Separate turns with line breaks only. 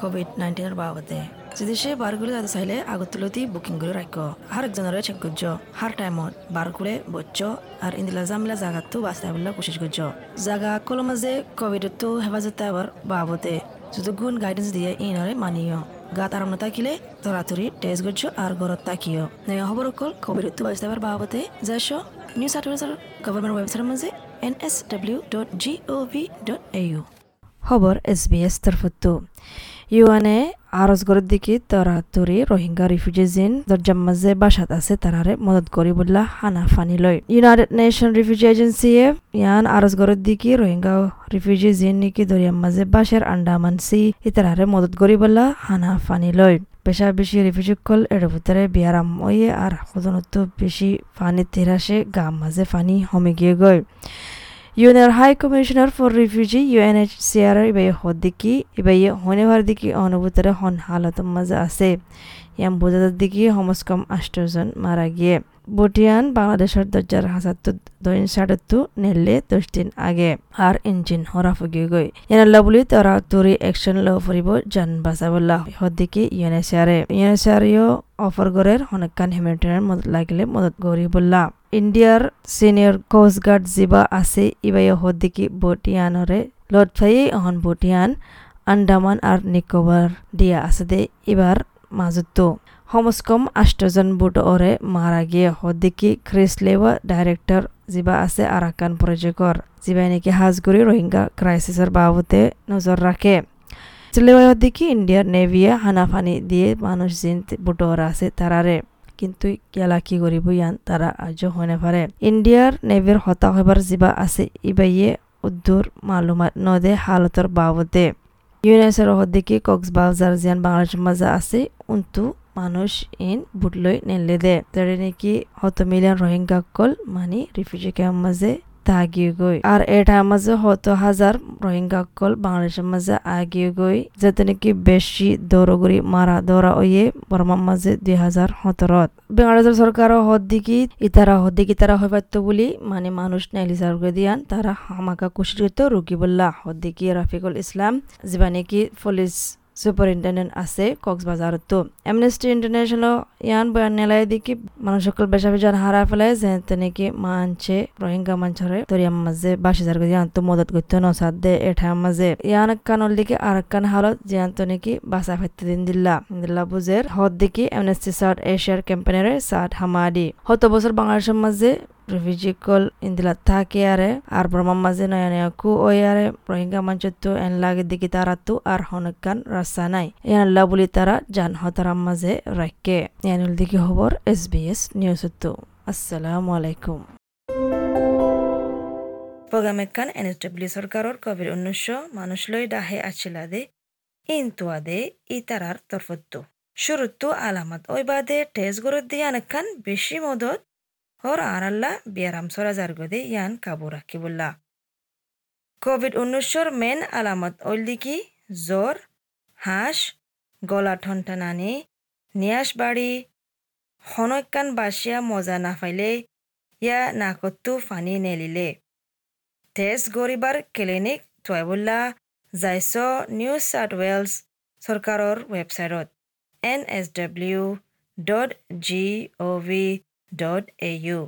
Covid নাইন্টিনের বাবদে। যদি সে বারগুলো যাতে চাইলে আগতুলতি বুকিং করে রাখ। আর একজনের চেক করছ হার টাইমত বারকুলে বচ্চ আর ইন্দিলা জামিলা জাগাতো বাস্তা বলে কোশিশ করছ জাগা কল মাঝে কোভিডতো হেফাজত আবার বাবদে। যদি গুণ গাইডেন্স দিয়ে ইনরে মানিও। গাত আরাম থাকিলে তরাতরি টেস্ট করছ আর ঘরত তাকিও নয়া খবর অকল কোভিডতো বাস্তা আবার বাবদে। যাইছ নিউ সাউথ ওয়েলসের গভর্নমেন্ট ওয়েবসাইটের মাঝে N S W dot G O V dot A U খবর এস বি এস তরফতো। ইউএনএ আরজগরের দিকে তরাতরি রোহিঙ্গা রিফিউজিজিন দরজার মাঝে বাসাত আছে, তারারে মদত করি বললা হানা ফানি লয়। ইউনাইটেড নেশন রিফিউজি এজেন্সিয়ে ইয়ান আরজ আরজগরের দিকে রোহিঙ্গা রিফিউজি জিন নিকি দরিয়ার মাঝে বাসের আন্ডামান সি ইতারারে মদত করি বললা হানা ফানি লয়। পেশা বেশি রিফিউজি কল এর ভিতরে বিয়ারাম ওয়ে আর সদনত বেশি ফানি তেরাসে গাম মাঝে ফানি হমে গিয়ে গয়। ইউএনএর high commissioner for refugee UNHCR ইবাই হদ্দিকি ইবাই হনেভার দিকি অনুভূতরে হন হালত মাঝে আছে। ইয়াম বোঝাদার দিকি হমস্কম আষ্টজন মারা গিয়ে। বটিয়ান বাংলাদেশের দরজার হাজারতো দৈন সাড়তো নেলে দশ দিন আগে আর ইঞ্জিন হরা ফুগিয়ে গই ইয়ানাল্লা বলি তারা তোরি একশন ল ফুরিব জান বাঁচাবল্লা। হদ্দিকি ইউএনএসিআরে ইউএনএসিআরিও অফার গরের অনেকখান হিউম্যানিটেরিয়ান মদত লাগিলে মদত গরি বললা ইন্ডিয়ার সিনিয়র কোস্ট গার্ড জিবা আছে, ইবাই হদ্দিকি বটিয়ানরে লটফাই অহন বটিয়ান, আন্দামান আর নিকোবর দিয়া আছে দে এবার মাজতো। সমস্কম আষ্টজন বুট ওরে মারা গিয়ে হদ্দিকি খ্রিসলেওয়া ডাইরেক্টর জিবা আছে আরাকান প্রজেক্টর জিবাই নাকি হাজগুড়ি রোহিঙ্গা ক্রাইসিসের বাবদে নজর রাখে চিলেওয়া হদ্দিকি ইন্ডিয়ার নেভিয়ে হানাফানি দিয়ে মানুষ জিন বুটোর আছে তারারে কিন্তু কেলা কি করিব ইয়ান তারা আজও হনে পারে ইন্ডিয়ার নেভির হতা হবার জিবা আছে, ইবাইয়ে উদ্দুর মালুমাত নদে হালতর বাবদে ইউনেসের হদ্দিকে কক্সবাজার জিয়ান বাংলাদেশের মাঝে আছে উন্তু মানুষ ইন বুটলই নেলে দে তাৰে নেকি হত মিলিয়ন রোহিঙ্গা কল মানে রিফিউজি ক্যাম্প মাঝে তাগিয়ে গই আর এটার মাঝে হত হাজার রোহিঙ্গা কল বাংলাদেশের মাঝে আগিয়ে গই যাতে নাকি বেশি দৌড়গুড়ি মারা দৌড়া ওয়ে বর্মার মাঝে দুই হাজার সতেরত বাংলাদেশের সরকার হদ দিকি ইতারা হদ দিকি তারা পারতো বলি মানে মানুষ নাইলি সার্গে দিয়ান তারা হামাকা কুশির রুগী বললা হদ দিকি রাফিকুল ইসলাম যিবা নাকি পুলিশ সুপারিনটেন্ডেন্ট আছে কক্সবাজারতো। এমনেস্টি ইন্টারন্যাশনাল ইয়ান বয়ান নেলাই দিকে মানুষ সকল বেশা বেজান হারা ফেলে যে তেনেকে মানছে, রোহিঙ্গা মানছরে দরিয়ার মাঝে বাসি যার ইয়ান তো মদত করতে নসাদ দে এঠার মাঝে। ইয়ান কানল দিকে আর কান হালত জিয়ান তো নাকি বাসা ফাইতে দিন দিল্লা। দিল্লা বুঝের হদ দিকে এমনেস্টি সাউথ এশিয়ার ক্যাম্পেনের সাদ হামাদি। হত বছর বাংলাদেশের মাঝে রিফিউজিকল ইন্দিলা থাকে আরে আর ব্রহ্মা মাঝে নয়া নয়া কু ওই আরে রোহিঙ্গা মাঞ্চত্ব এন লাগে দিকে তারা তো আর হনকান রাস্তা নাই আল্লাহ বলি তারা জান হতারাম মাঝে রাখে ইয়ানুল দিকে খবর এস বি নিউজ তো আসসালামু আলাইকুম প্রোগ্রামেকান এন এস ডব্লিউ সরকারের কোভিড উনিশশো মানুষ লই ডাহে আছিলা দে ইন্তুয়া দে ই তারার তরফত্তু শুরুত্তু আলামত ওই বাদে টেস্ট গরত দিয়ে অনেকখান বেশি মদত হৰ আৰ আল্লাহ বিয়াৰাম গদে ইয়ান কাবু ৰাখিবুল্লা কভিড ঊনৈছৰ মেইন আলামত ঐলদিকি জ্বৰ হাঁস গলা ঠনটা নানি নিয়াস বাড়ি হনৈকান বাসিয়া মজা নাফাইলে ইয়া নাকতু ফানি নেলিলে। তেজ গৰিবাৰ ক্লিনিক থুয়াইবুল্লা যাইস new south Wales সৰকাৰেৰ website N S W dot G O' V dot A U